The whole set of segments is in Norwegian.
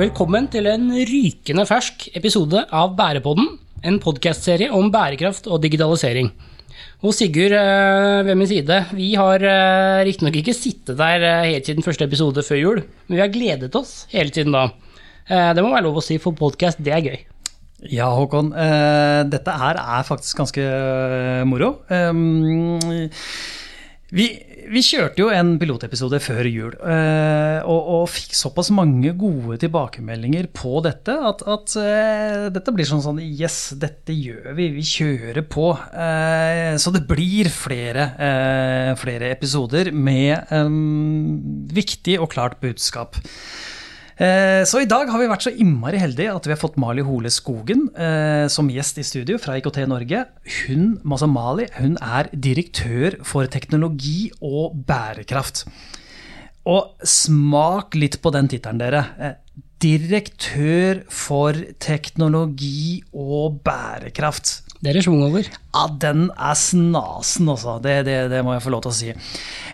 Velkommen til en rykende fersk episode av Bærepodden, en podkastserie om bærekraft og digitalisering. Og Sigurd eh, ved min side, vi har eh, riktignok ikke sittet der eh, helt siden første episode før jul, men vi har gledet oss hele tiden da. Det må være lov å si, for podkast, det er gøy. Ja, Håkon. dette her er faktisk ganske moro. Um, vi, vi kjørte jo en pilotepisode før jul, eh, og, og fikk såpass mange gode tilbakemeldinger på dette at, at eh, dette blir sånn sånn Yes, dette gjør vi. Vi kjører på. Eh, så det blir flere, flere episoder med um, viktig og klart budskap. Eh, Så i dag har vi vært så innmari heldige at vi har fått Mali Hole Skogen eh, som gjest i studio fra IKT Norge. Hun, altså Mali, hun er direktør for teknologi og bærekraft. Og smak litt på den tittelen, dere. Eh, Direktør for teknologi og bærekraft. Det er schwung over. Ja, den er snasen, altså. Det, det, det må jeg få lov til å si.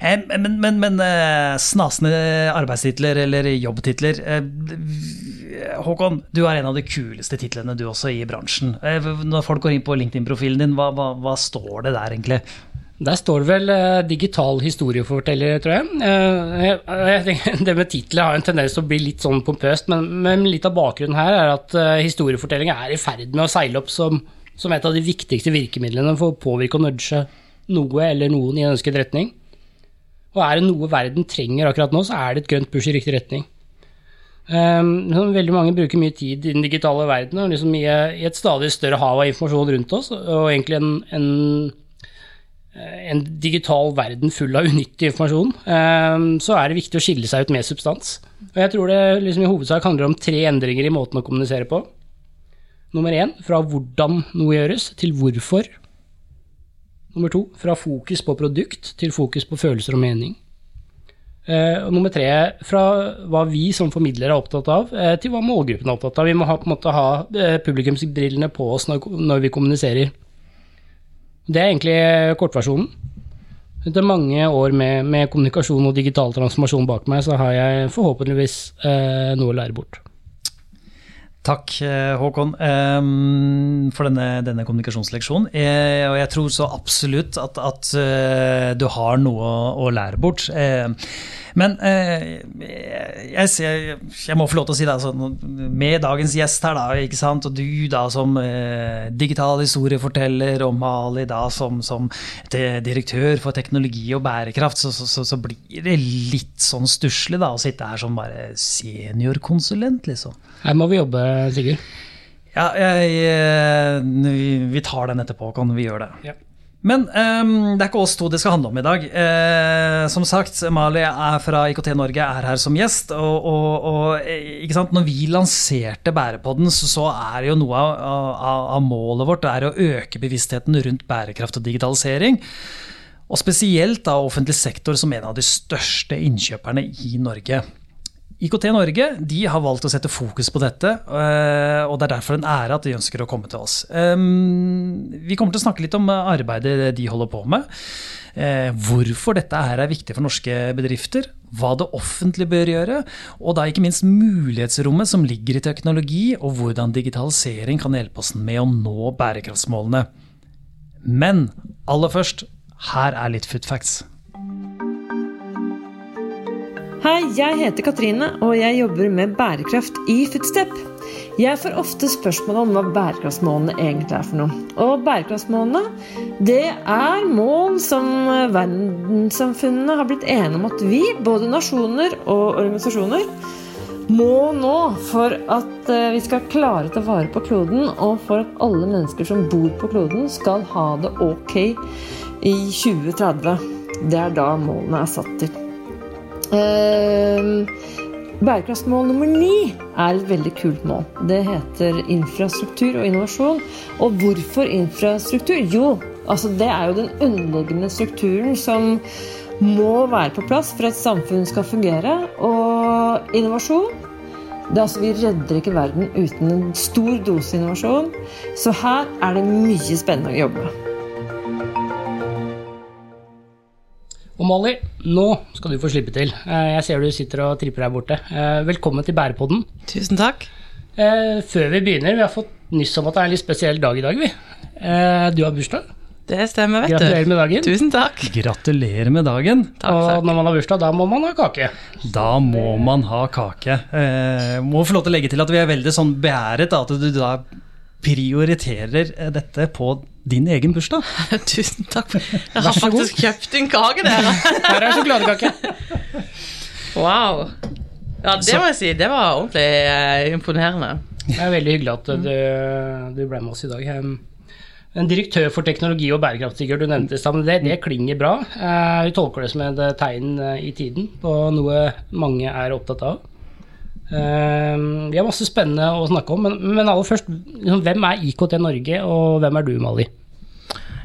Eh, Men, men, men eh, snasende arbeidstitler eller jobbtitler eh, Håkon, du er en av de kuleste titlene du også i bransjen. Når folk går inn på LinkedIn-profilen din, hva, hva, hva står det der egentlig? Der står det vel eh, digital historieforteller, tror jeg. Eh, jeg, tenker, det med titler har en tendens til å bli litt sånn pompøst, men, men litt av bakgrunnen her er at eh, historiefortelling er i ferd med å seile opp som, som et av de viktigste virkemidlene for å påvirke og nudge noe eller noen i en ønsket retning. Og er det noe verden trenger akkurat nå, så er det et grønt push i riktig retning. Um, veldig mange bruker mye tid i den digitale verden, og liksom i, i et stadig større hav av informasjon rundt oss, og egentlig en, en en digital verden full av unyttig informasjon, um, så er det viktig å skille seg ut med substans. Og jeg tror det liksom i hovedsak handler om tre endringer i måten å kommunisere på. Nummer én, fra hvordan noe gjøres, til hvorfor. Nummer to, fra fokus på produkt til fokus på følelser og mening. Eh, Og nummer tre, fra hva vi som formidlere er opptatt av, eh, til hva målgruppen er opptatt av. Vi må ha, på en måte ha eh, publikumsbrillene på oss når, når vi kommuniserer. Det er egentlig kortversjonen. Etter mange år med, med kommunikasjon og digital transformasjon bak meg, så har jeg forhåpentligvis eh, noe å lære bort. Takk, eh, Håkon, ehm, for denne, denne kommunikasjonsleksjonen. Eh, Og jeg tror så absolutt at, at eh, du har noe å, lære bort. Men eh, jeg, jeg, jeg må få lov til å si det, altså, med dagens gjest her, da, ikke sant? og du da som eh, digital historieforteller, og Mali da som, som direktør for teknologi og bærekraft, så, så, så, så blir det litt sånn stusslig å sitte her som bare seniorkonsulent, liksom. Her må vi jobbe, Sigurd. Ja, jeg, eh, vi, vi tar den etterpå, kan vi gjøre det. Ja. Men um, det er ikke oss to det skal handle om i dag. Uh, som sagt, Mali er fra IKT Norge, er her som gjest. Og, og, og eh, ikke sant? når vi lanserte Bærepodden, så, så er jo noe av, av, av målet vårt å øke bevisstheten rundt bærekraft og digitalisering. Og spesielt da offentlig sektor som en av de største innkjøperne i Norge. IKT Norge de har valgt å sette fokus på dette, øh, og det er derfor en ære at de ønsker å komme til oss. Vi kommer til å snakke litt om arbeidet de holder på med. eh, Hvorfor dette her er viktig for norske bedrifter. Hva det offentlige bør gjøre. Og da ikke minst mulighetsrommet som ligger i teknologi, og hvordan digitalisering kan hjelpe oss med å nå bærekraftsmålene. Men aller først, her er litt food facts. Hei, jeg heter Katrine, og jeg jobber med bærekraft i Footstep. Jeg får ofte spørsmål om hva bærekraftsmålene egentlig er for noe. Og bærekraftsmålene, det er mål som verdenssamfunnene har blitt enige om at vi, både nasjoner og organisasjoner, må nå for at eh, vi skal klare å ta vare på kloden, og for at alle mennesker som bor på kloden, skal ha det ok i 2030. Det er da målene er satt til. Eh, Bærekraftsmål nummer ni er et veldig kult mål. Det heter infrastruktur og innovasjon. Og hvorfor infrastruktur? Jo, altså det er jo den underliggende strukturen som må være på plass for at samfunnet skal fungere. Og innovasjon det altså, Vi redder ikke verden uten en stor dose innovasjon. Så her er det mye spennende å jobbe med. Og Molly, nå skal du få slippe til. Eh, Jeg ser du sitter og tripper her borte. Eh, Velkommen til Bærepodden. Tusen takk. Eh, Før vi begynner, vi har fått nyss om at det er en litt spesiell dag i dag, vi. Eh, Du har bursdag. Det stemmer, vet Gratulerer du. med dagen. Tusen takk. Gratulerer med dagen. Takk, Og når man har bursdag, da må man ha kake. Da må man ha kake. Eh, må få lov til å legge til at vi er veldig sånn beæret da, at du da prioriterer dette på din egen bursdag. Tusen takk. Jeg har faktisk kjøpt en kake, dere. Her er sjokoladekake. Wow. Ja, det må jeg si. Det var ordentlig eh, imponerende. Det er veldig hyggelig at du, du ble med oss i dag. En direktør for teknologi og bærekraft, Sigurd, du nevnte det, det klinger bra. Eh, Vi tolker det som et tegn eh, i tiden på noe mange er opptatt av. Eh, Vi har masse spennende å snakke om, men, men aller først, liksom, hvem er IKT Norge, og hvem er du, Mali?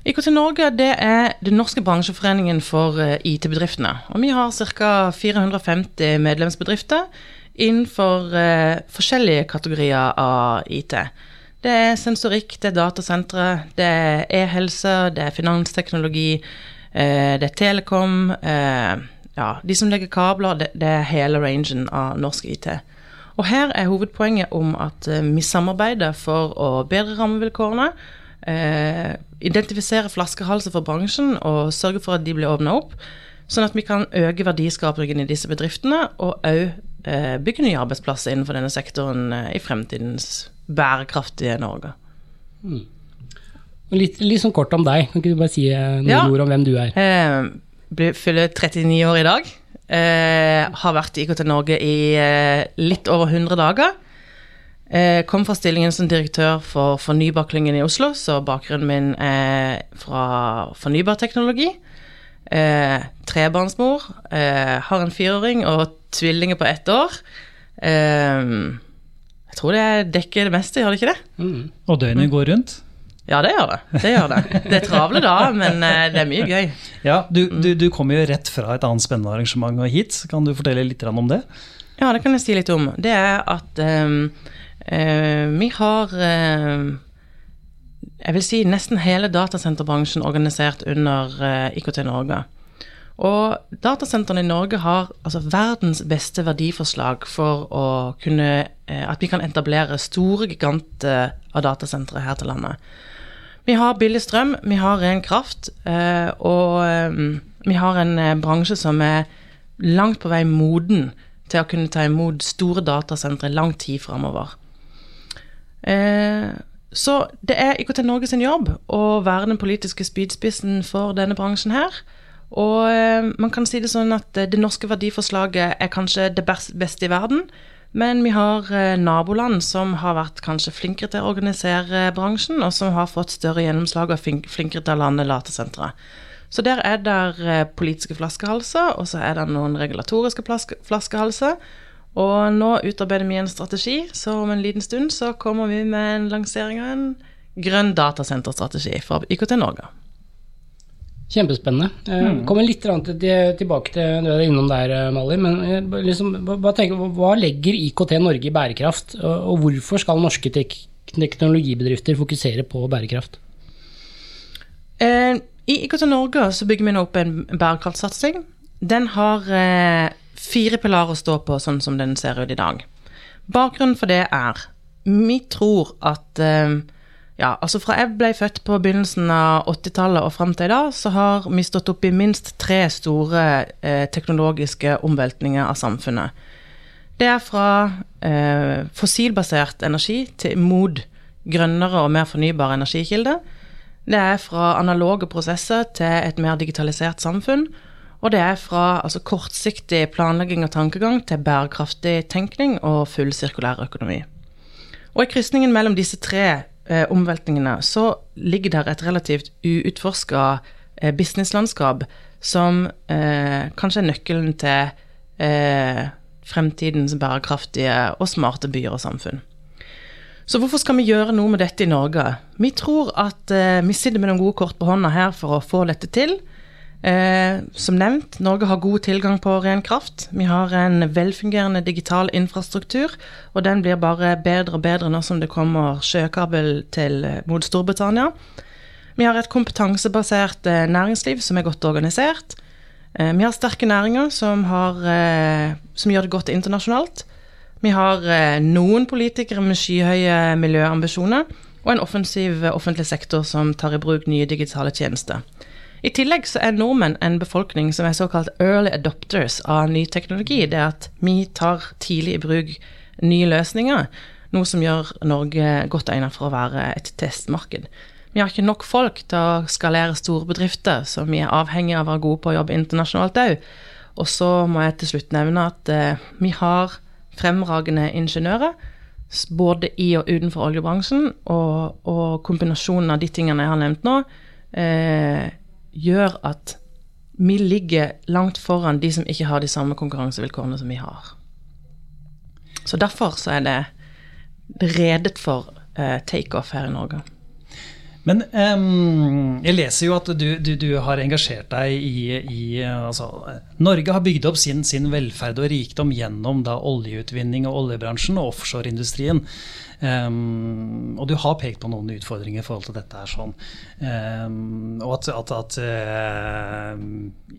IKT Norge det er den norske bransjeforeningen for eh, IT-bedriftene. Og vi har ca. 450 medlemsbedrifter innenfor eh, forskjellige kategorier av IT. Det er sensorikk, det er datasentre, det er e-helse, det er finansteknologi, eh, det er telekom. Eh, ja, de som legger kabler, det, det er hele rangen av norsk IT. Og her er hovedpoenget om at eh, vi samarbeider for å bedre rammevilkårene, eh, identifisere flaskehalser for bransjen og sørge for at de blir åpna opp, sånn at vi kan øke verdiskapingen i disse bedriftene, og òg eh, bygge nye arbeidsplasser innenfor denne sektoren eh, i fremtidens bærekraftige Norge. Mm. Litt, litt sånn kort om deg. Kan ikke du bare si eh, noen Ja. ord om hvem du er? Eh, blir- fyller 39 år i dag. Eh, har vært i IKT Norge i eh, litt over 100 dager. Eh, kom fra stillingen som direktør for Fornybarklyngen i Oslo, så bakgrunnen min er fra fornybarteknologi. Eh, trebarnsmor. Eh, har en fireåring og tvillinger på ett år. Eh, jeg tror det dekker det meste, gjør det ikke det? Mm. Og døgnet går rundt. Ja, det gjør det. Det gjør det. Det er travle da, men eh, det er mye gøy. Ja, du, du, du kommer jo rett fra et annet spennende arrangement og hit. Kan du fortelle litt om det? Ja, det kan jeg si litt om. Det er at ehm, eh, vi har ehm, Jeg vil si nesten hele datasenterbransjen organisert under eh, IKT Norge. Og datasentrene i Norge har altså verdens beste verdiforslag for å kunne At vi kan etablere store giganter av datasentre her til landet. Vi har billig strøm, vi har ren kraft, eh, og ehm, vi har en eh, bransje som er langt på vei moden til å kunne ta imot store datasentre lang tid framover. Eh, så det er IKT Norge sin jobb å være den politiske spydspissen for denne bransjen her. Og eh, man kan si det sånn at eh, det norske verdiforslaget er kanskje det beste i verden. Men vi har eh, naboland som har vært kanskje flinkere til å organisere bransjen, og som har fått større gjennomslag og er flinkere til å lande latesentre. Så der er det eh, politiske flaskehalser, og så er det noen regulatoriske flaskehalser. Og nå utarbeider vi en strategi, så om en liten stund så kommer vi med en lansering av en grønn datasenterstrategi for IKT Norge. Kjempespennende. Mm. Kommer litt tilbake til det du er innom der, eh, Mali. Men eh, bare liksom, hva, hva tenker, hva- legger IKT Norge i bærekraft? Og, hvorfor skal norske teknologibedrifter fokusere på bærekraft? Eh, I IKT Norge så bygger vi nå opp en bærekraftsatsing. Den har eh, fire pilarer å stå på, sånn som den ser ut i dag. Bakgrunnen for det er Vi tror at eh, Ja, altså fra jeg ble født på begynnelsen av 80-tallet og fram til i dag, så har vi stått opp i minst tre store eh, teknologiske omveltninger av samfunnet. Det er fra eh, fossilbasert energi til mot grønnere og mer fornybare energikilder. Det er fra analoge prosesser til et mer digitalisert samfunn. Og det er fra altså, kortsiktig planlegging og tankegang til bærekraftig tenkning og full sirkulær økonomi. Og i krysningen mellom disse tre eh, omveltningene så ligger der et relativt uutforska eh, businesslandskap som eh, kanskje er nøkkelen til eh, fremtidens bærekraftige og smarte byer og samfunn. Så hvorfor skal vi gjøre noe med dette i Norge? Vi tror at eh, vi sitter med noen gode kort på hånda her for å få dette til. Eh, som nevnt, Norge har god tilgang på ren kraft. Vi har en velfungerende digital infrastruktur, og den blir bare bedre og bedre nå som det kommer sjøkabel til, eh, mot Storbritannia. Vi har et kompetansebasert eh, næringsliv som er godt organisert. Eh, vi har sterke næringer som, har, eh, som gjør det godt internasjonalt. Vi har eh, noen politikere med skyhøye miljøambisjoner, og en offensiv offentlig sektor som tar i bruk nye digitale tjenester. I tillegg så er nordmenn en befolkning som er såkalt early adopters av ny teknologi. Det er at vi tar tidlig i bruk nye løsninger, noe som gjør Norge godt egnet for å være et testmarked. Vi har ikke nok folk til å skalere store bedrifter, så vi er avhengig av å være gode på å jobbe internasjonalt òg. Og så må jeg til slutt nevne at eh, vi har fremragende ingeniører, både i og utenfor oljebransjen, og, og kombinasjonen av de tingene jeg har nevnt nå, eh, gjør at vi ligger langt foran de som ikke har de samme konkurransevilkårene som vi har. Så derfor så er det redet for eh, takeoff her i Norge. Men um, jeg leser jo at du, du, du har engasjert deg i, i altså, Norge har bygd opp sin, sin, velferd og rikdom gjennom da, oljeutvinning og oljebransjen og offshoreindustrien. Um, og du har pekt på noen utfordringer i forhold til dette. her sånn. Um, og at, at, at uh,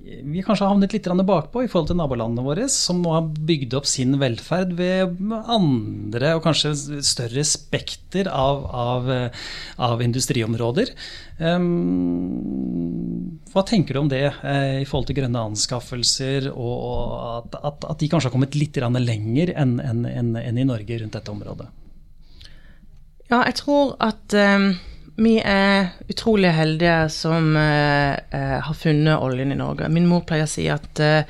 vi kanskje har havnet litt bakpå i forhold til nabolandene våre, som nå har bygd opp sin velferd ved andre og kanskje større spekter av, av, av industriområder. Hva tenker du om det uh, i forhold til grønne anskaffelser, og, at, at, at, de kanskje har kommet litt lenger enn en, en, en i Norge rundt dette området? Ja, jeg tror at um, vi er utrolig heldige som uh, har funnet oljen i Norge. Min mor pleier å si at, uh,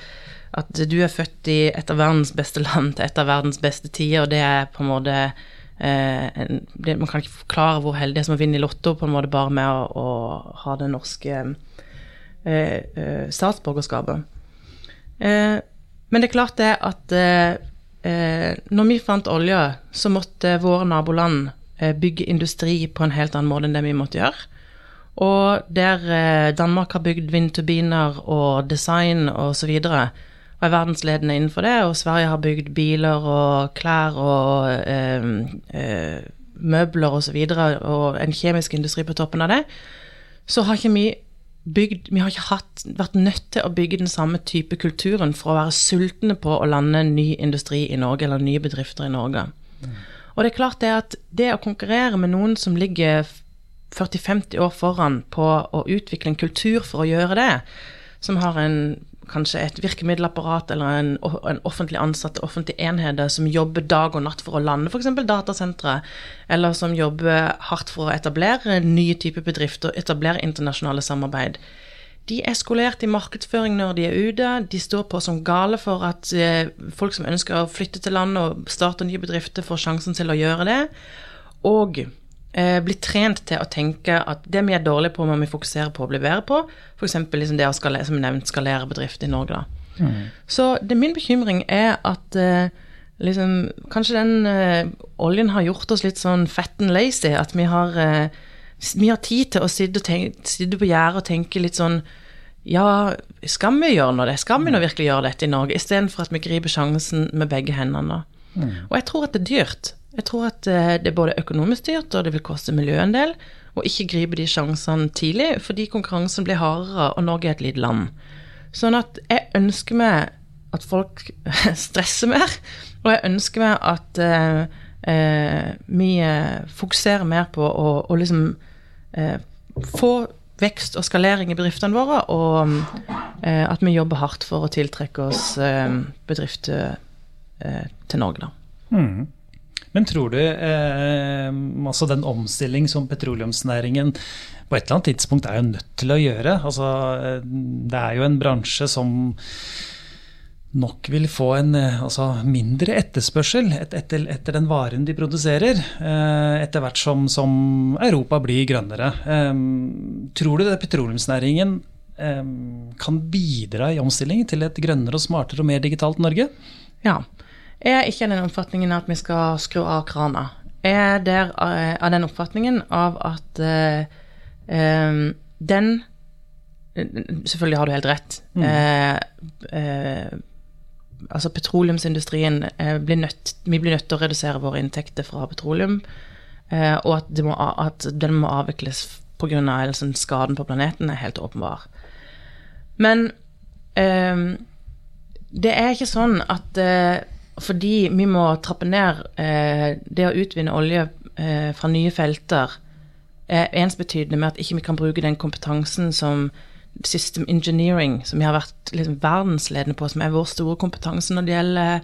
at du er født i et av verdens beste land til et av verdens beste tider, og det er på en måte en, det, Man kan ikke forklare hvor heldig det er som å vinne i Lotto på en måte bare med å, å ha det norske statsborgerskapet. men det er klart det at når vi fant olje, så måtte våre naboland Eh, bygge industri på en helt annen måte enn det vi måtte gjøre. Og der eh, Danmark har bygd vindturbiner og design osv., og, og er verdensledende innenfor det, og Sverige har bygd biler og klær og eh, eh, møbler osv., og, så og en kjemisk industri på toppen av det, så har ikke vi bygd Vi har ikke hatt, vært nødt til å bygge den samme type kulturen for å være sultne på å lande ny industri i Norge, eller nye bedrifter i Norge. Og det er klart det at det å konkurrere med noen som ligger 40-50 år foran på å utvikle en kultur for å gjøre det, som har en, kanskje et virkemiddelapparat eller en, en offentlig ansatt offentlig enheter som jobber dag og natt for å lande f.eks. datasentre, eller som jobber hardt for å etablere nye typer bedrifter, etablere internasjonale samarbeid de er skolert i markedsføring når de er ute. De står på som gale for at eh, folk som ønsker å flytte til landet og starte nye bedrifter, får sjansen til å gjøre det. Og bli trent til å tenke at det vi er dårlige på, må vi fokusere på å bli bedre på. F.eks. Liksom det å skalere, som nevnt, skalere bedrift i Norge. Mm. Så det, min bekymring er at eh, liksom, kanskje den eh, oljen har gjort oss litt sånn fat and lazy. At vi har eh, vi har tid til å sitte, tenke, sitte på gjerdet og tenke litt sånn Ja, skal vi gjøre noe det? Skal vi nå virkelig gjøre dette i Norge? Istedenfor at vi griper sjansen med begge hendene. Mm. Og jeg tror at det er dyrt. Jeg tror at eh, det er både økonomisk dyrt, og det vil koste miljøet en del. å ikke gripe de sjansene tidlig, fordi konkurransen blir hardere, og Norge er et lite land. Sånn at jeg ønsker meg at folk stresser mer, og jeg ønsker meg at eh, eh, vi eh, fokuserer mer på å, å liksom eh, få vekst og skalering i bedriftene våre, og eh, at vi jobber hardt for å tiltrekke oss bedrifter til Norge, da. Mm. Men tror du eh, altså den omstilling som petroleumsnæringen på et eller annet tidspunkt er jo nødt til å gjøre? Altså, eh, det er jo en bransje som nok vil få en eh, altså, mindre etterspørsel etter, etter, den varen de produserer, eh, etter hvert som, som Europa blir grønnere. Tror du det petroleumsnæringen kan bidra i omstillingen til et grønnere, og smartere og mer digitalt Norge? Ja. Jeg er ikke av den oppfatningen at vi skal skru av krana. Jeg er der av den oppfatningen av at uh, den Selvfølgelig har du helt rett. Mm. Eh, eh, altså petroleumsindustrien eh, blir nødt, Vi blir nødt til å redusere våre inntekter fra petroleum, eh, og at, må, at, den må avvikles pga. Sånn, skaden på planeten, er helt åpenbar. Men eh, det er ikke sånn at eh, fordi vi må trappe ned eh, det å utvinne olje eh, fra nye felter, er ensbetydende med at ikke vi kan bruke den kompetansen som system engineering, som vi har vært liksom, verdensledende på, som er vår store kompetanse når det gjelder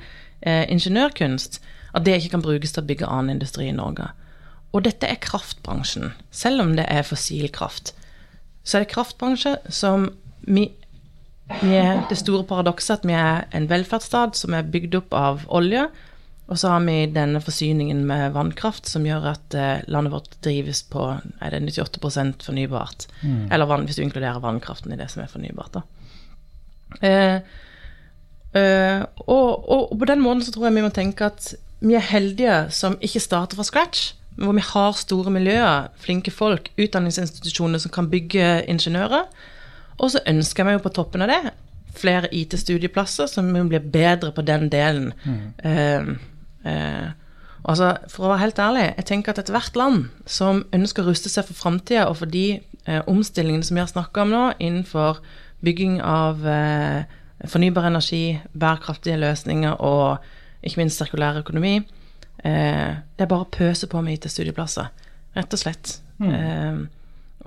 eh, ingeniørkunst, at det ikke kan brukes til å bygge annen industri i Norge. Og dette er kraftbransjen. Selv om det er fossil kraft, så er det kraftbransje som vi, er Det store paradokset at vi er en velferdsstat som er bygd opp av olje, og så har vi denne forsyningen med vannkraft som gjør at eh, landet vårt drives på er det 98 fornybart. Mm. Eller vann, hvis du inkluderer vannkraften i det som er fornybart. da. Eh, eh, og, og, og, på den måten så tror jeg vi må tenke at vi er heldige som ikke starter fra scratch hvor vi har store miljøer, flinke folk, utdanningsinstitusjoner som kan bygge ingeniører. Og så ønsker vi jo på toppen av det flere IT-studieplasser, som blir bedre på den delen. Mm. Uh, uh, altså, For å være helt ærlig, jeg tenker at ethvert land som ønsker å ruste seg for framtida, og for de uh, omstillingene som vi har snakka om nå, innenfor bygging av fornybar energi, bærekraftige løsninger og ikke minst sirkulær økonomi, det er bare å pøse på med IT-studieplasser, rett og slett. Mm.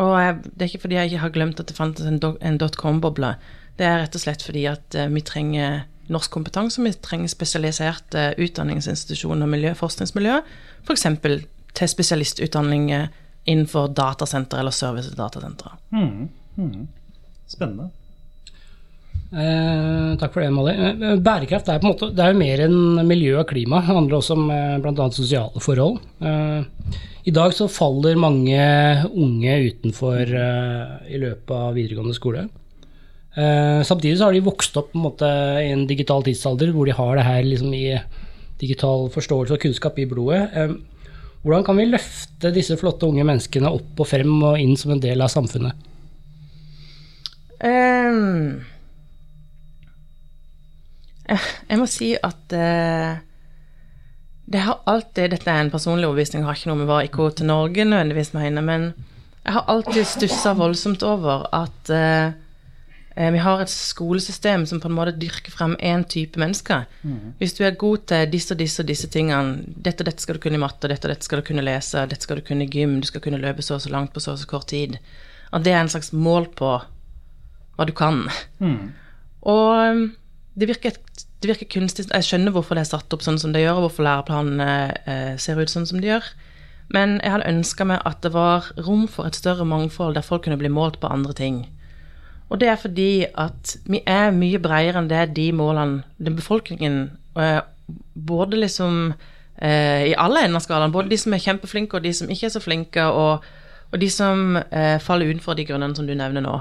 Eh, og det er ikke fordi jeg ikke har glemt at det fantes en, en dotcom-boble. Det er rett og slett fordi at uh, vi trenger norsk kompetanse, vi trenger spesialiserte utdanningsinstitusjoner og miljø, forskningsmiljø, f.eks. For til spesialistutdanning innenfor datasentre eller service-datasentre. Mm. Mm. Spennende. Eh, takk for det, Molly. Eh, bærekraft er måte, er jo mer enn miljø og klima. Det handler også om eh, bl.a. sosiale forhold. Eh, I dag så faller mange unge utenfor eh, i løpet av videregående skole. Eh, samtidig så har de vokst opp en måte, i en digital tidsalder hvor de har det her liksom, i digital forståelse og kunnskap i blodet. hvordan kan vi løfte disse flotte unge menneskene opp og frem og inn som en del av samfunnet? Um jeg må si at uh, det har alltid Dette er en personlig overbevisning, har ikke noe med hva IK til Norge nødvendigvis mener, men jeg har alltid stussa voldsomt over at uh, vi har et skolesystem som på en måte dyrker frem én type mennesker. Mm. Hvis du er god til disse og disse og disse tingene, dette og dette skal du kunne i matte, dette og dette skal du kunne lese, dette skal du kunne i gym, du skal kunne løpe så og så langt på så og så kort tid At det er en slags mål på hva du kan. Mm. Og det virker, det virker, kunstig. Jeg skjønner hvorfor det er satt opp sånn som det gjør, og hvorfor læreplanene eh, ser ut sånn som de gjør. Men jeg hadde ønska meg at det var rom for et større mangfold der folk kunne bli målt på andre ting. Og det er fordi at vi er mye bredere enn det de målene den befolkningen eh, Både liksom eh, i alle ender av skalaen. Både de som er kjempeflinke, og de som ikke er så flinke, og, og de som faller utenfor de grunnene som du nevner nå.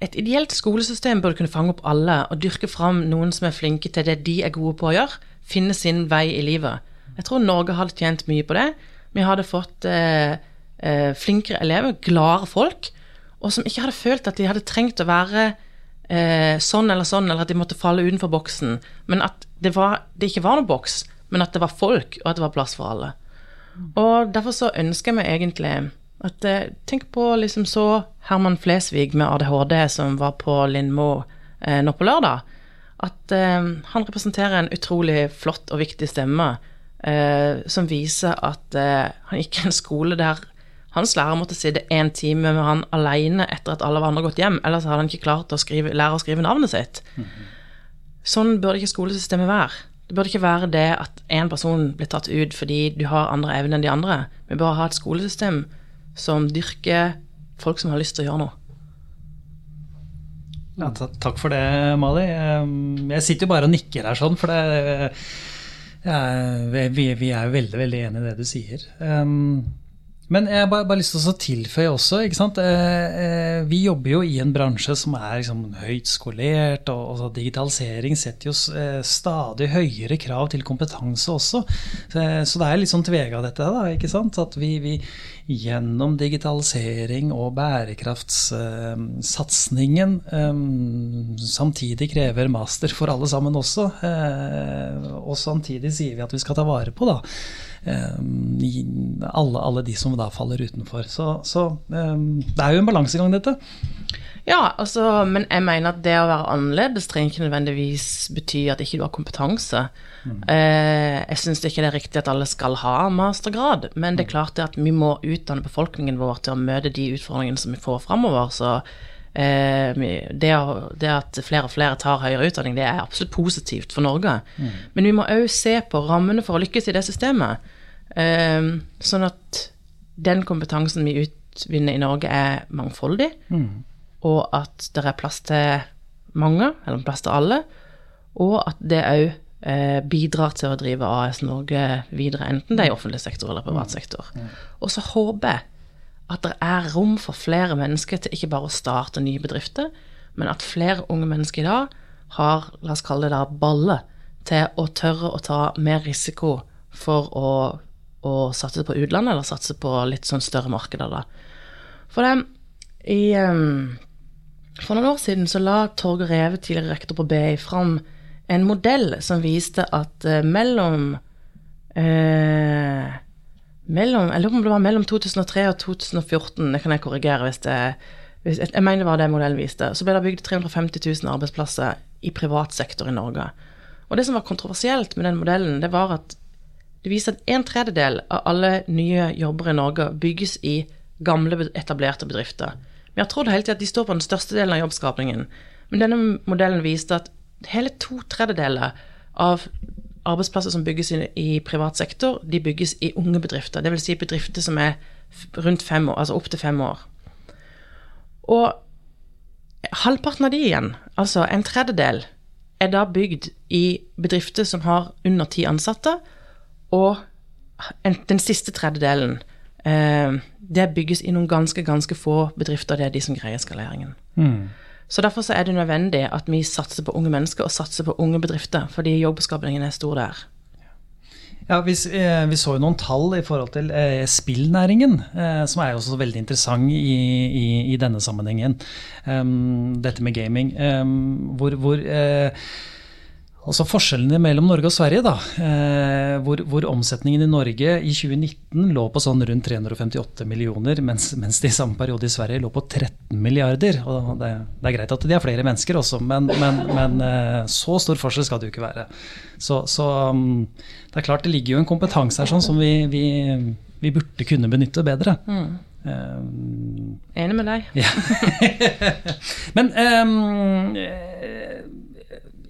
Et ideelt skolesystem burde kunne fange opp alle og dyrke fram noen som er flinke til det de er gode på å gjøre, finne sin vei i livet. Jeg tror Norge hadde tjent mye på det. Vi hadde fått eh, eh, flinkere elever, gladere folk, og som ikke hadde følt at de hadde trengt å være eh, sånn eller sånn, eller at de måtte falle utenfor boksen. Men at det, var, det ikke var noen boks, men at det var folk, og at det var plass for alle. Og Derfor så ønsker meg egentlig at, eh, tenk på liksom så Herman Flesvig med ADHD som var på Lindmo eh, nå på lørdag. At eh, han representerer en utrolig flott og viktig stemme eh, som viser at eh, han gikk i en skole der hans lærer måtte sitte én time med han alene etter at alle var andre gått hjem, ellers hadde han ikke klart å skrive, lære å skrive navnet sitt. Mm -hmm. Sånn burde ikke skolesystemet være. Det burde ikke være det at én person blir tatt ut fordi du har andre evner enn de andre. Vi bør ha et skolesystem som dyrker folk som har lyst til å gjøre noe. Ja, takk for det, Mali. Ehm, jeg sitter jo bare og nikker her sånn, for det, ja, vi, vi, er jo veldig veldig enig i det du sier. Ehm, men jeg har bare, bare, lyst til å tilføye også. ikke sant? vi jobber jo i en bransje som er liksom høyt skolert, og, og digitalisering setter jo eh, stadig høyere krav til kompetanse også. Så, det er litt sånn tvega dette, da. ikke sant? At vi, vi gjennom digitalisering og bærekraftssatsingen samtidig krever master for alle sammen også. Og samtidig sier vi at vi skal ta vare på da, alle, alle, de som da faller utenfor. Så, så um, det er jo en balansegang, dette. Ja, altså, men jeg mener at det å være annerledes trenger ikke nødvendigvis bety at ikke du har kompetanse. Eh, jeg syns ikke det er riktig at alle skal ha mastergrad, men det er klart det at vi må utdanne befolkningen vår til å møte de utfordringene som vi får framover. Så det, det at flere og flere tar høyere utdanning, det er absolutt positivt for Norge. Men vi må òg se på rammene for å lykkes i det systemet. Eh, sånn at den kompetansen vi utvinner i Norge, er mangfoldig og at det er plass til mange, eller plass til alle, og at det òg eh, bidrar til å drive AS Norge videre, enten det er i offentlig sektor eller privat sektor. Og så håper jeg at det er rom for flere mennesker til ikke bare å starte nye bedrifter, men at flere unge mennesker i dag har, la oss kalle det da, balle til å tørre å ta mer risiko for å, å satse på utlandet, eller satse på litt sånn større markeder, da. For det, i um, for noen år siden så la Torgeir Reve, tidligere rektor på BI, fram en modell som viste at eh, mellom eh, mellom, Jeg lurer på om det var mellom 2003 og 2014, det kan jeg korrigere hvis det hvis, Jeg mener det var det modellen viste. Så ble det bygd 350 000 arbeidsplasser i privat sektor i Norge. Og det som var kontroversielt med den modellen, det var at det viser at en tredjedel av alle nye jobber i Norge bygges i gamle, etablerte bedrifter. Vi har trodd hele tiden at de står på den største delen av jobbskapningen, men denne modellen viste at hele to tredjedeler av arbeidsplasser som bygges i, i privat sektor, de bygges i unge bedrifter. Dvs. Si bedrifter som er rundt fem år, altså opptil fem år. Og halvparten av de igjen, altså en tredjedel, er da bygd i bedrifter som har under ti ansatte, og en, den siste tredjedelen, eh, det bygges i noen ganske, ganske få bedrifter, det er de som greier skaleringen. Så derfor så er det nødvendig at vi satser på unge mennesker og satser på unge bedrifter, fordi jobbskapingen er stor der. Ja, vi, eh, vi så jo noen tall i forhold til eh, spillnæringen, eh, som er jo også veldig interessant i, i, i denne sammenhengen. Um, dette med gaming. Um, hvor, hvor Altså Forskjellene mellom Norge og Sverige, da, eh, hvor, hvor omsetningen i Norge i 2019 lå på sånn rundt 358 millioner, mens, mens det i samme periode i Sverige lå på 13 milliarder. og Det, det er greit at de er flere mennesker også, men, men, men eh, så stor forskjell skal det jo ikke være. Så, så um, det er klart det ligger jo en kompetanse her sånn som vi, vi, vi burde kunne benytte bedre. Um, Enig med deg. ja. Men sant?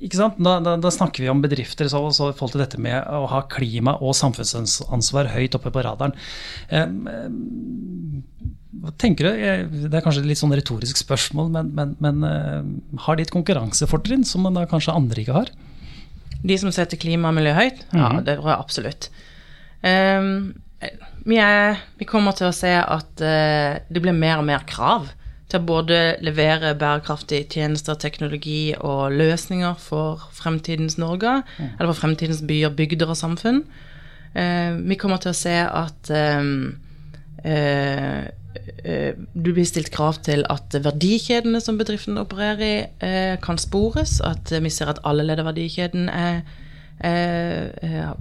Da, da, da snakker vi om bedrifter så, så i forhold til dette med å ha klima- og samfunnsansvar høyt oppe på radaren. Hva tenker du, Det er kanskje et litt sånn retorisk spørsmål, men, men, men eh, har de et konkurransefortrinn som da kanskje andre ikke har? De som setter klima og miljø høyt? Ja, det tror jeg absolutt. Um, vi, er, vi kommer til å se at uh, det blir mer og mer krav til å både levere bærekraftige tjenester, teknologi og løsninger for fremtidens Norge, eller for fremtidens byer, bygder og samfunn. Eh, vi kommer til å se at ehm, eh, eh, du blir stilt krav til at verdikjedene som bedriften opererer i, eh, kan spores. At eh, vi ser at alle ledd av verdikjeden er, er, er,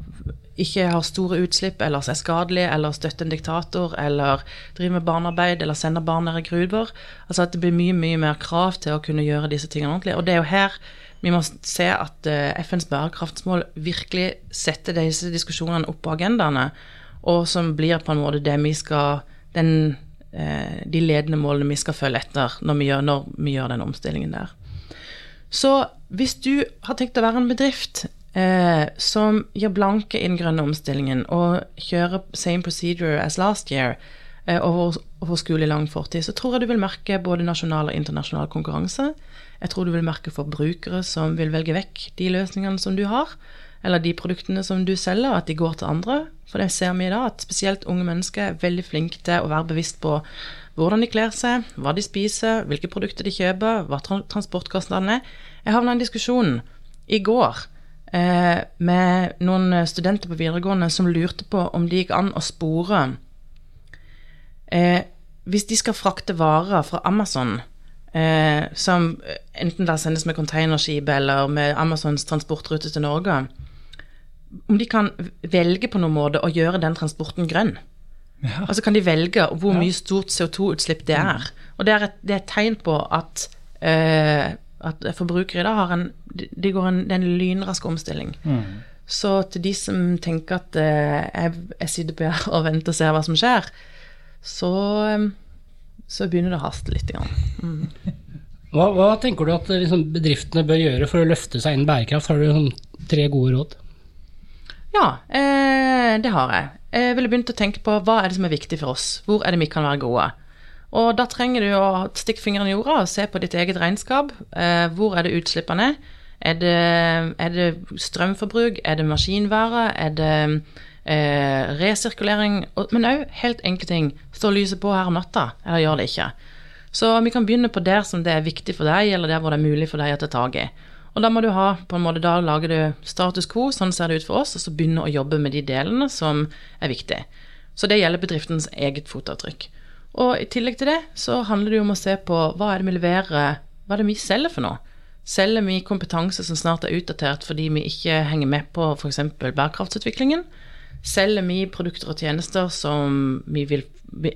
ikke har store utslipp, eller er skadelige, eller støtter en diktator, eller driver med barnearbeid, eller sender barn ned i gruver. Altså at det blir mye, mye mer krav til å kunne gjøre disse tingene ordentlig. Og det er jo her vi må se at eh, FNs bærekraftsmål virkelig setter disse diskusjonene opp på agendaene, og som blir på en måte det vi skal den, eh, De ledende målene vi skal følge etter når vi gjør, når vi gjør den omstillingen der. Så hvis du har tenkt å være en bedrift eh, som gir blanke i den grønne omstillingen og kjører same procedure as last year eh, over, i lang fortid, så tror jeg du vil merke både nasjonal og internasjonal konkurranse. Jeg tror du vil merke forbrukere som vil velge vekk de løsningene som du har, eller de produktene som du selger, at de går til andre. For det ser vi i dag, at spesielt unge mennesker er veldig flinke til å være bevisst på hvordan de kler seg, hva de spiser, hvilke produkter de kjøper, hva tra- transportkostnadene er. Jeg havna i en diskusjon i går eh, med noen studenter på videregående som lurte på om det gikk an å spore eh, Hvis de skal frakte varer fra Amazon, eh, som enten da sendes med containerskip eller med Amazons transportrute til Norge, om de kan velge på noen måte å gjøre den transporten grønn. Ja. Altså kan de velge hvor mye stort CO2-utslipp det er. Og det er et, det er et tegn på at, eh, at forbrukere i dag har en De går en, det er en lynrask omstilling. Så til de som tenker at eh, jeg, jeg sitter på her og venter og ser hva som skjer, så, eh, så begynner det å haste litt. Mm. Hva, hva tenker du at liksom, bedriftene bør gjøre for å løfte seg innen bærekraft? Har du sånn, tre gode råd? Ja, eh, det har jeg. Jeg ville begynt å tenke på hva er det som er viktig for oss. Hvor er det vi kan være gode? Og da trenger du å stikke fingeren i jorda og se på ditt eget regnskap. Eh, hvor er det utslippene? Er det, er det strømforbruk? Er det maskinvare? Er det eh, resirkulering? Men òg helt enkle ting. Står lyset på her om natta, eller gjør det ikke? Så vi kan begynne på der som det er viktig for deg, eller der hvor det er mulig for deg å ta tak i. Og da må du ha, på en måte, da lager du status quo, sånn ser det ut for oss, og så begynne å jobbe med de delene som er viktige. Så det gjelder bedriftens eget fotavtrykk. Og i tillegg til det så handler det jo om å se på hva er det vi leverer, hva er det vi selger for noe? Selger vi kompetanse som snart er utdatert fordi vi ikke henger med på f.eks. bærekraftsutviklingen? Selger vi produkter og tjenester som vi vil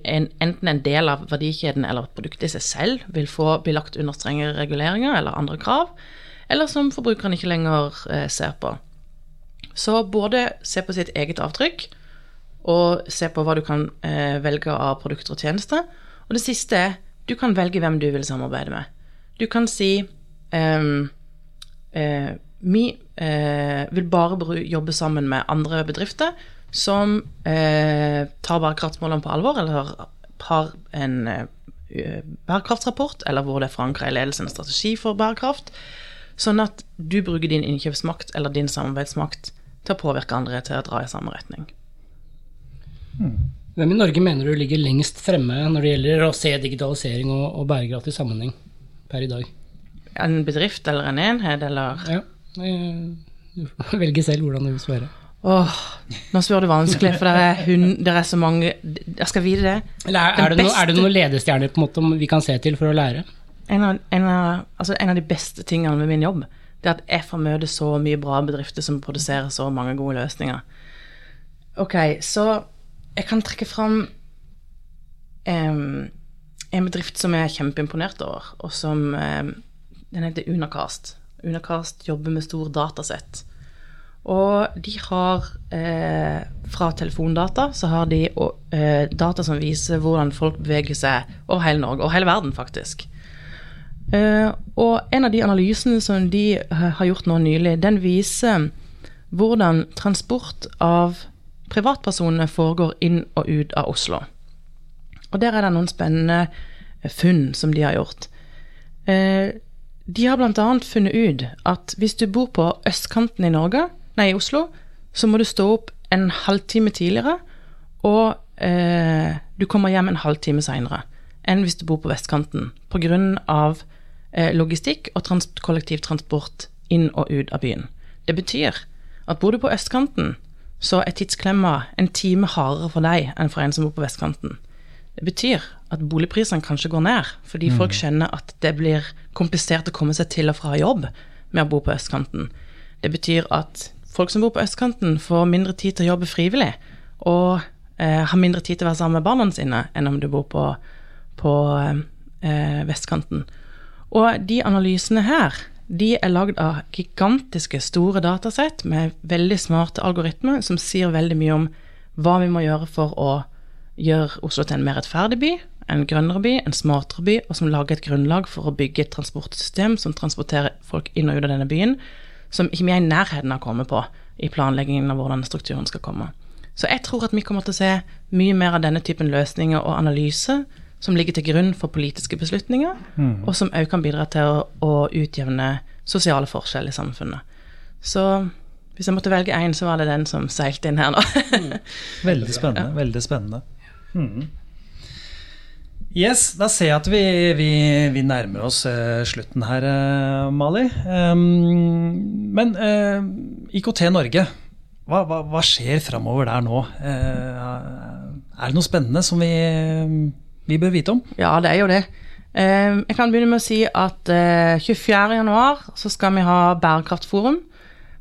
en, enten en del av verdikjeden eller produktet i seg selv vil få bli lagt under strengere reguleringer eller andre krav, eller som forbrukeren ikke lenger eh, ser på. Så både se på sitt eget avtrykk, og se på hva du kan eh, velge av produkter og tjenester. Og det siste er du kan velge hvem du vil samarbeide med. Du kan si um, eh, Vi eh, vil bare jobbe sammen med andre bedrifter som eh, tar bærekraftsmålene på alvor, eller har en eh, bærekraftsrapport, eller hvor det er forankra i ledelsen en strategi for bærekraft. Sånn at du bruker din innkjøpsmakt eller din samarbeidsmakt til å påvirke andre til å dra i samme retning. Hvem i Norge mener du ligger lengst fremme når det gjelder å se digitalisering og, og i sammenheng per i dag? En bedrift eller en enhet eller Ja, eh, du får velge selv hvordan du vil svare. Åh, nå spør du vanskelig, for det er, hun, det er så mange Jeg skal vite det. Eller er, er, det noe, er det noen ledestjerner på en måte vi kan se til for å lære? En av, en, av, altså en av de beste tingene med min jobb, det er at jeg får møte så mye bra bedrifter som produserer så mange gode løsninger. Ok, så jeg kan trekke fram um, en bedrift som jeg er kjempeimponert over, og som um, Den heter Unacast. Unacast jobber med stor datasett. Og de har eh, Fra telefondata så har de eh, data som viser hvordan folk beveger seg over hele Norge, over hele verden, faktisk. Eh, og en av de analysene som de eh, har gjort nå nylig, den viser hvordan transport av privatpersoner foregår inn og ut av Oslo. Og der er det noen spennende funn som de har gjort. Eh, de har bl.a. funnet ut at hvis du bor på østkanten i Norge, nei, i Oslo, så må du stå opp en halvtime tidligere, og eh, du kommer hjem en halvtime seinere enn hvis du bor på vestkanten, pga. Eh, logistikk og trans kollektivtransport inn og ut av byen. Det betyr at bor du på østkanten, så er tidsklemma en time hardere for deg enn for en som bor på vestkanten. Det betyr at boligprisene kanskje går ned, fordi folk skjønner at det blir komplisert å komme seg til og fra jobb med å bo på østkanten. Det betyr at folk som bor på østkanten, får mindre tid til å jobbe frivillig, og eh, har mindre tid til å være sammen med barna sine enn om du bor på, på eh, vestkanten. Og de analysene her, de er lagd av gigantiske, store datasett med veldig smarte algoritmer som sier veldig mye om hva vi må gjøre for å gjøre Oslo til en mer rettferdig by, en grønnere by, en smartere by, og som lager et grunnlag for å bygge et transportsystem som transporterer folk inn og ut av denne byen, som ikke vi er i nærheten av å komme på i planleggingen av hvordan strukturen skal komme. Så jeg tror at vi kommer til å se mye mer av denne typen løsninger og analyse som ligger til grunn for politiske beslutninger, og som også kan bidra til å, å utjevne sosiale forskjeller i samfunnet. Så hvis jeg måtte velge én, så var det den som seilte inn her nå. Veldig spennende. Veldig spennende. Mm. Yes, da ser jeg at vi, vi, vi nærmer oss uh, slutten her, uh, Mali. Um, men uh, IKT Norge, hva, hva, hva skjer framover der nå? Eh, er det noe spennende som vi, vi bør vite om? Ja, det er jo det. Eh, Jeg kan begynne med å si at eh, 24. januar så skal vi ha bærekraftforum.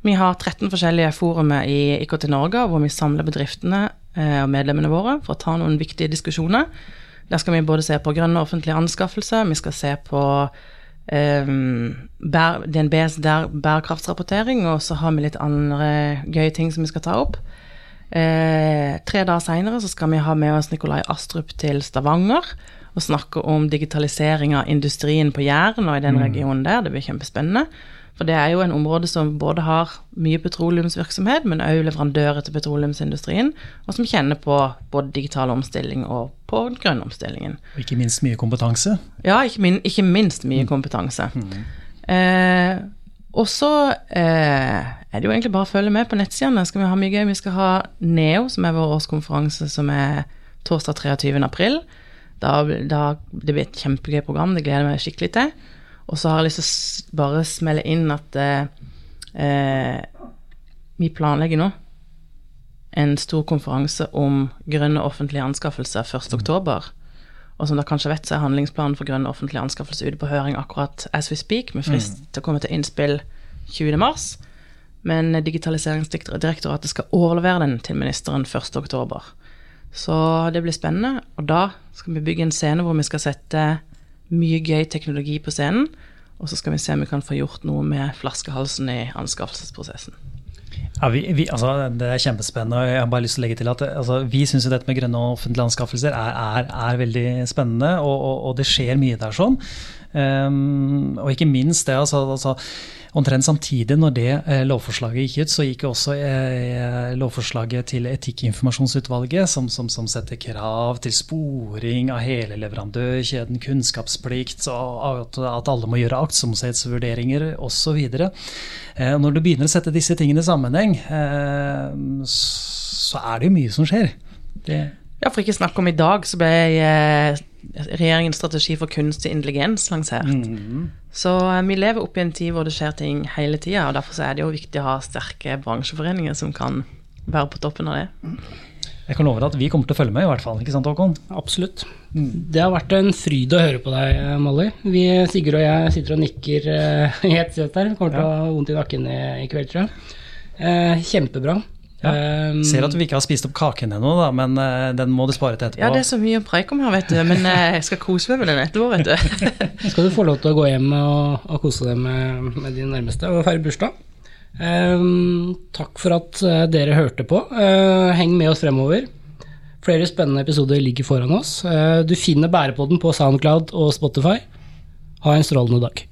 Vi har 13 forskjellige forumer i IKT Norge hvor vi samler bedriftene eh, og medlemmene våre for å ta noen viktige diskusjoner. Der skal vi både se på grønne offentlige anskaffelser, vi skal se på um, DNBs bærekraftsrapportering, og så har vi litt andre gøye ting som vi skal ta opp. Eh, tre dager seinere skal vi ha med oss Nikolai Astrup til Stavanger og snakke om digitalisering av industrien på Jæren og i den regionen der. Det blir kjempespennende. For det er jo en område som både har mye petroleumsvirksomhet, men òg leverandører til petroleumsindustrien, og som kjenner på både digital omstilling og på den grønne omstillingen. Og ikke minst mye kompetanse. Ja, ikke, min, ikke minst mye kompetanse. Eh, og så eh, er det jo egentlig bare å følge med på nettsidene. Skal vi ha mye gøy? Vi skal ha NEO, som er vår årskonferanse, som er torsdag 23. april. Da, da, det blir et kjempegøy program, det gleder jeg meg skikkelig til. Og så har jeg lyst til å bare smelle inn at eh, eh, vi planlegger nå en stor konferanse om grønne offentlige anskaffelser 1.10. Og som dere kanskje vet, så er handlingsplanen for grønne offentlige anskaffelser ute på høring akkurat as we speak, med frist mm. til å komme til innspill 20.3. Men Digitaliseringsdirektoratet skal overlevere den til ministeren 1.10. Så det blir spennende. Og da skal vi bygge en scene hvor vi skal sette mye gøy teknologi på scenen. Og så skal vi se om vi kan få gjort noe med flaskehalsen i anskaffelsesprosessen. Ja, vi, vi, altså, det er kjempespennende. og jeg har bare lyst til å legge til at altså, Vi syns dette med grønne offentlige anskaffelser er, er, er veldig spennende, og, og, og, det skjer mye der sånn. Um, og ikke minst det, altså, altså Omtrent samtidig når det eh, lovforslaget gikk ut, så gikk også eh, lovforslaget til Etikkinformasjonsutvalget, som, som, som, setter krav til sporing av hele leverandørkjeden, kunnskapsplikt, at, at alle må gjøre aktsomhetsvurderinger osv. Eh, når du begynner å sette disse tingene i sammenheng, eh, så er det jo mye som skjer. Det ja, for ikke snakke om i dag, så ble eh, regjeringens strategi for kunstig intelligens lansert. Mm. Så eh, vi lever oppe i en tid hvor det skjer ting hele tida, og derfor er det jo viktig å ha sterke bransjeforeninger som kan være på toppen av det. Jeg kan love deg at vi kommer til å følge med, i hvert fall. ikke sant, Håkon? Absolutt. Mm. Det har vært en fryd å høre på deg, Molly. Vi, Sigurd og jeg sitter og nikker uh, i ett sett her. Kommer til å ha vondt i nakken i, i kveld, tror jeg. Eh, kjempebra. Ja. Um, Ser at vi ikke har spist opp kaken ennå, men uh, den må du spare til etterpå. Ja, det er så mye å preike om her, vet du. Men uh, jeg skal kose meg med den etterpå, vet du. skal du få lov til å gå hjem og, og kose deg med, med dine nærmeste og feire bursdag. Um, takk for at uh, dere hørte på. heng med oss fremover. Flere spennende episoder ligger foran oss. du finner Bærepodden på Soundcloud og Spotify. Ha en strålende dag.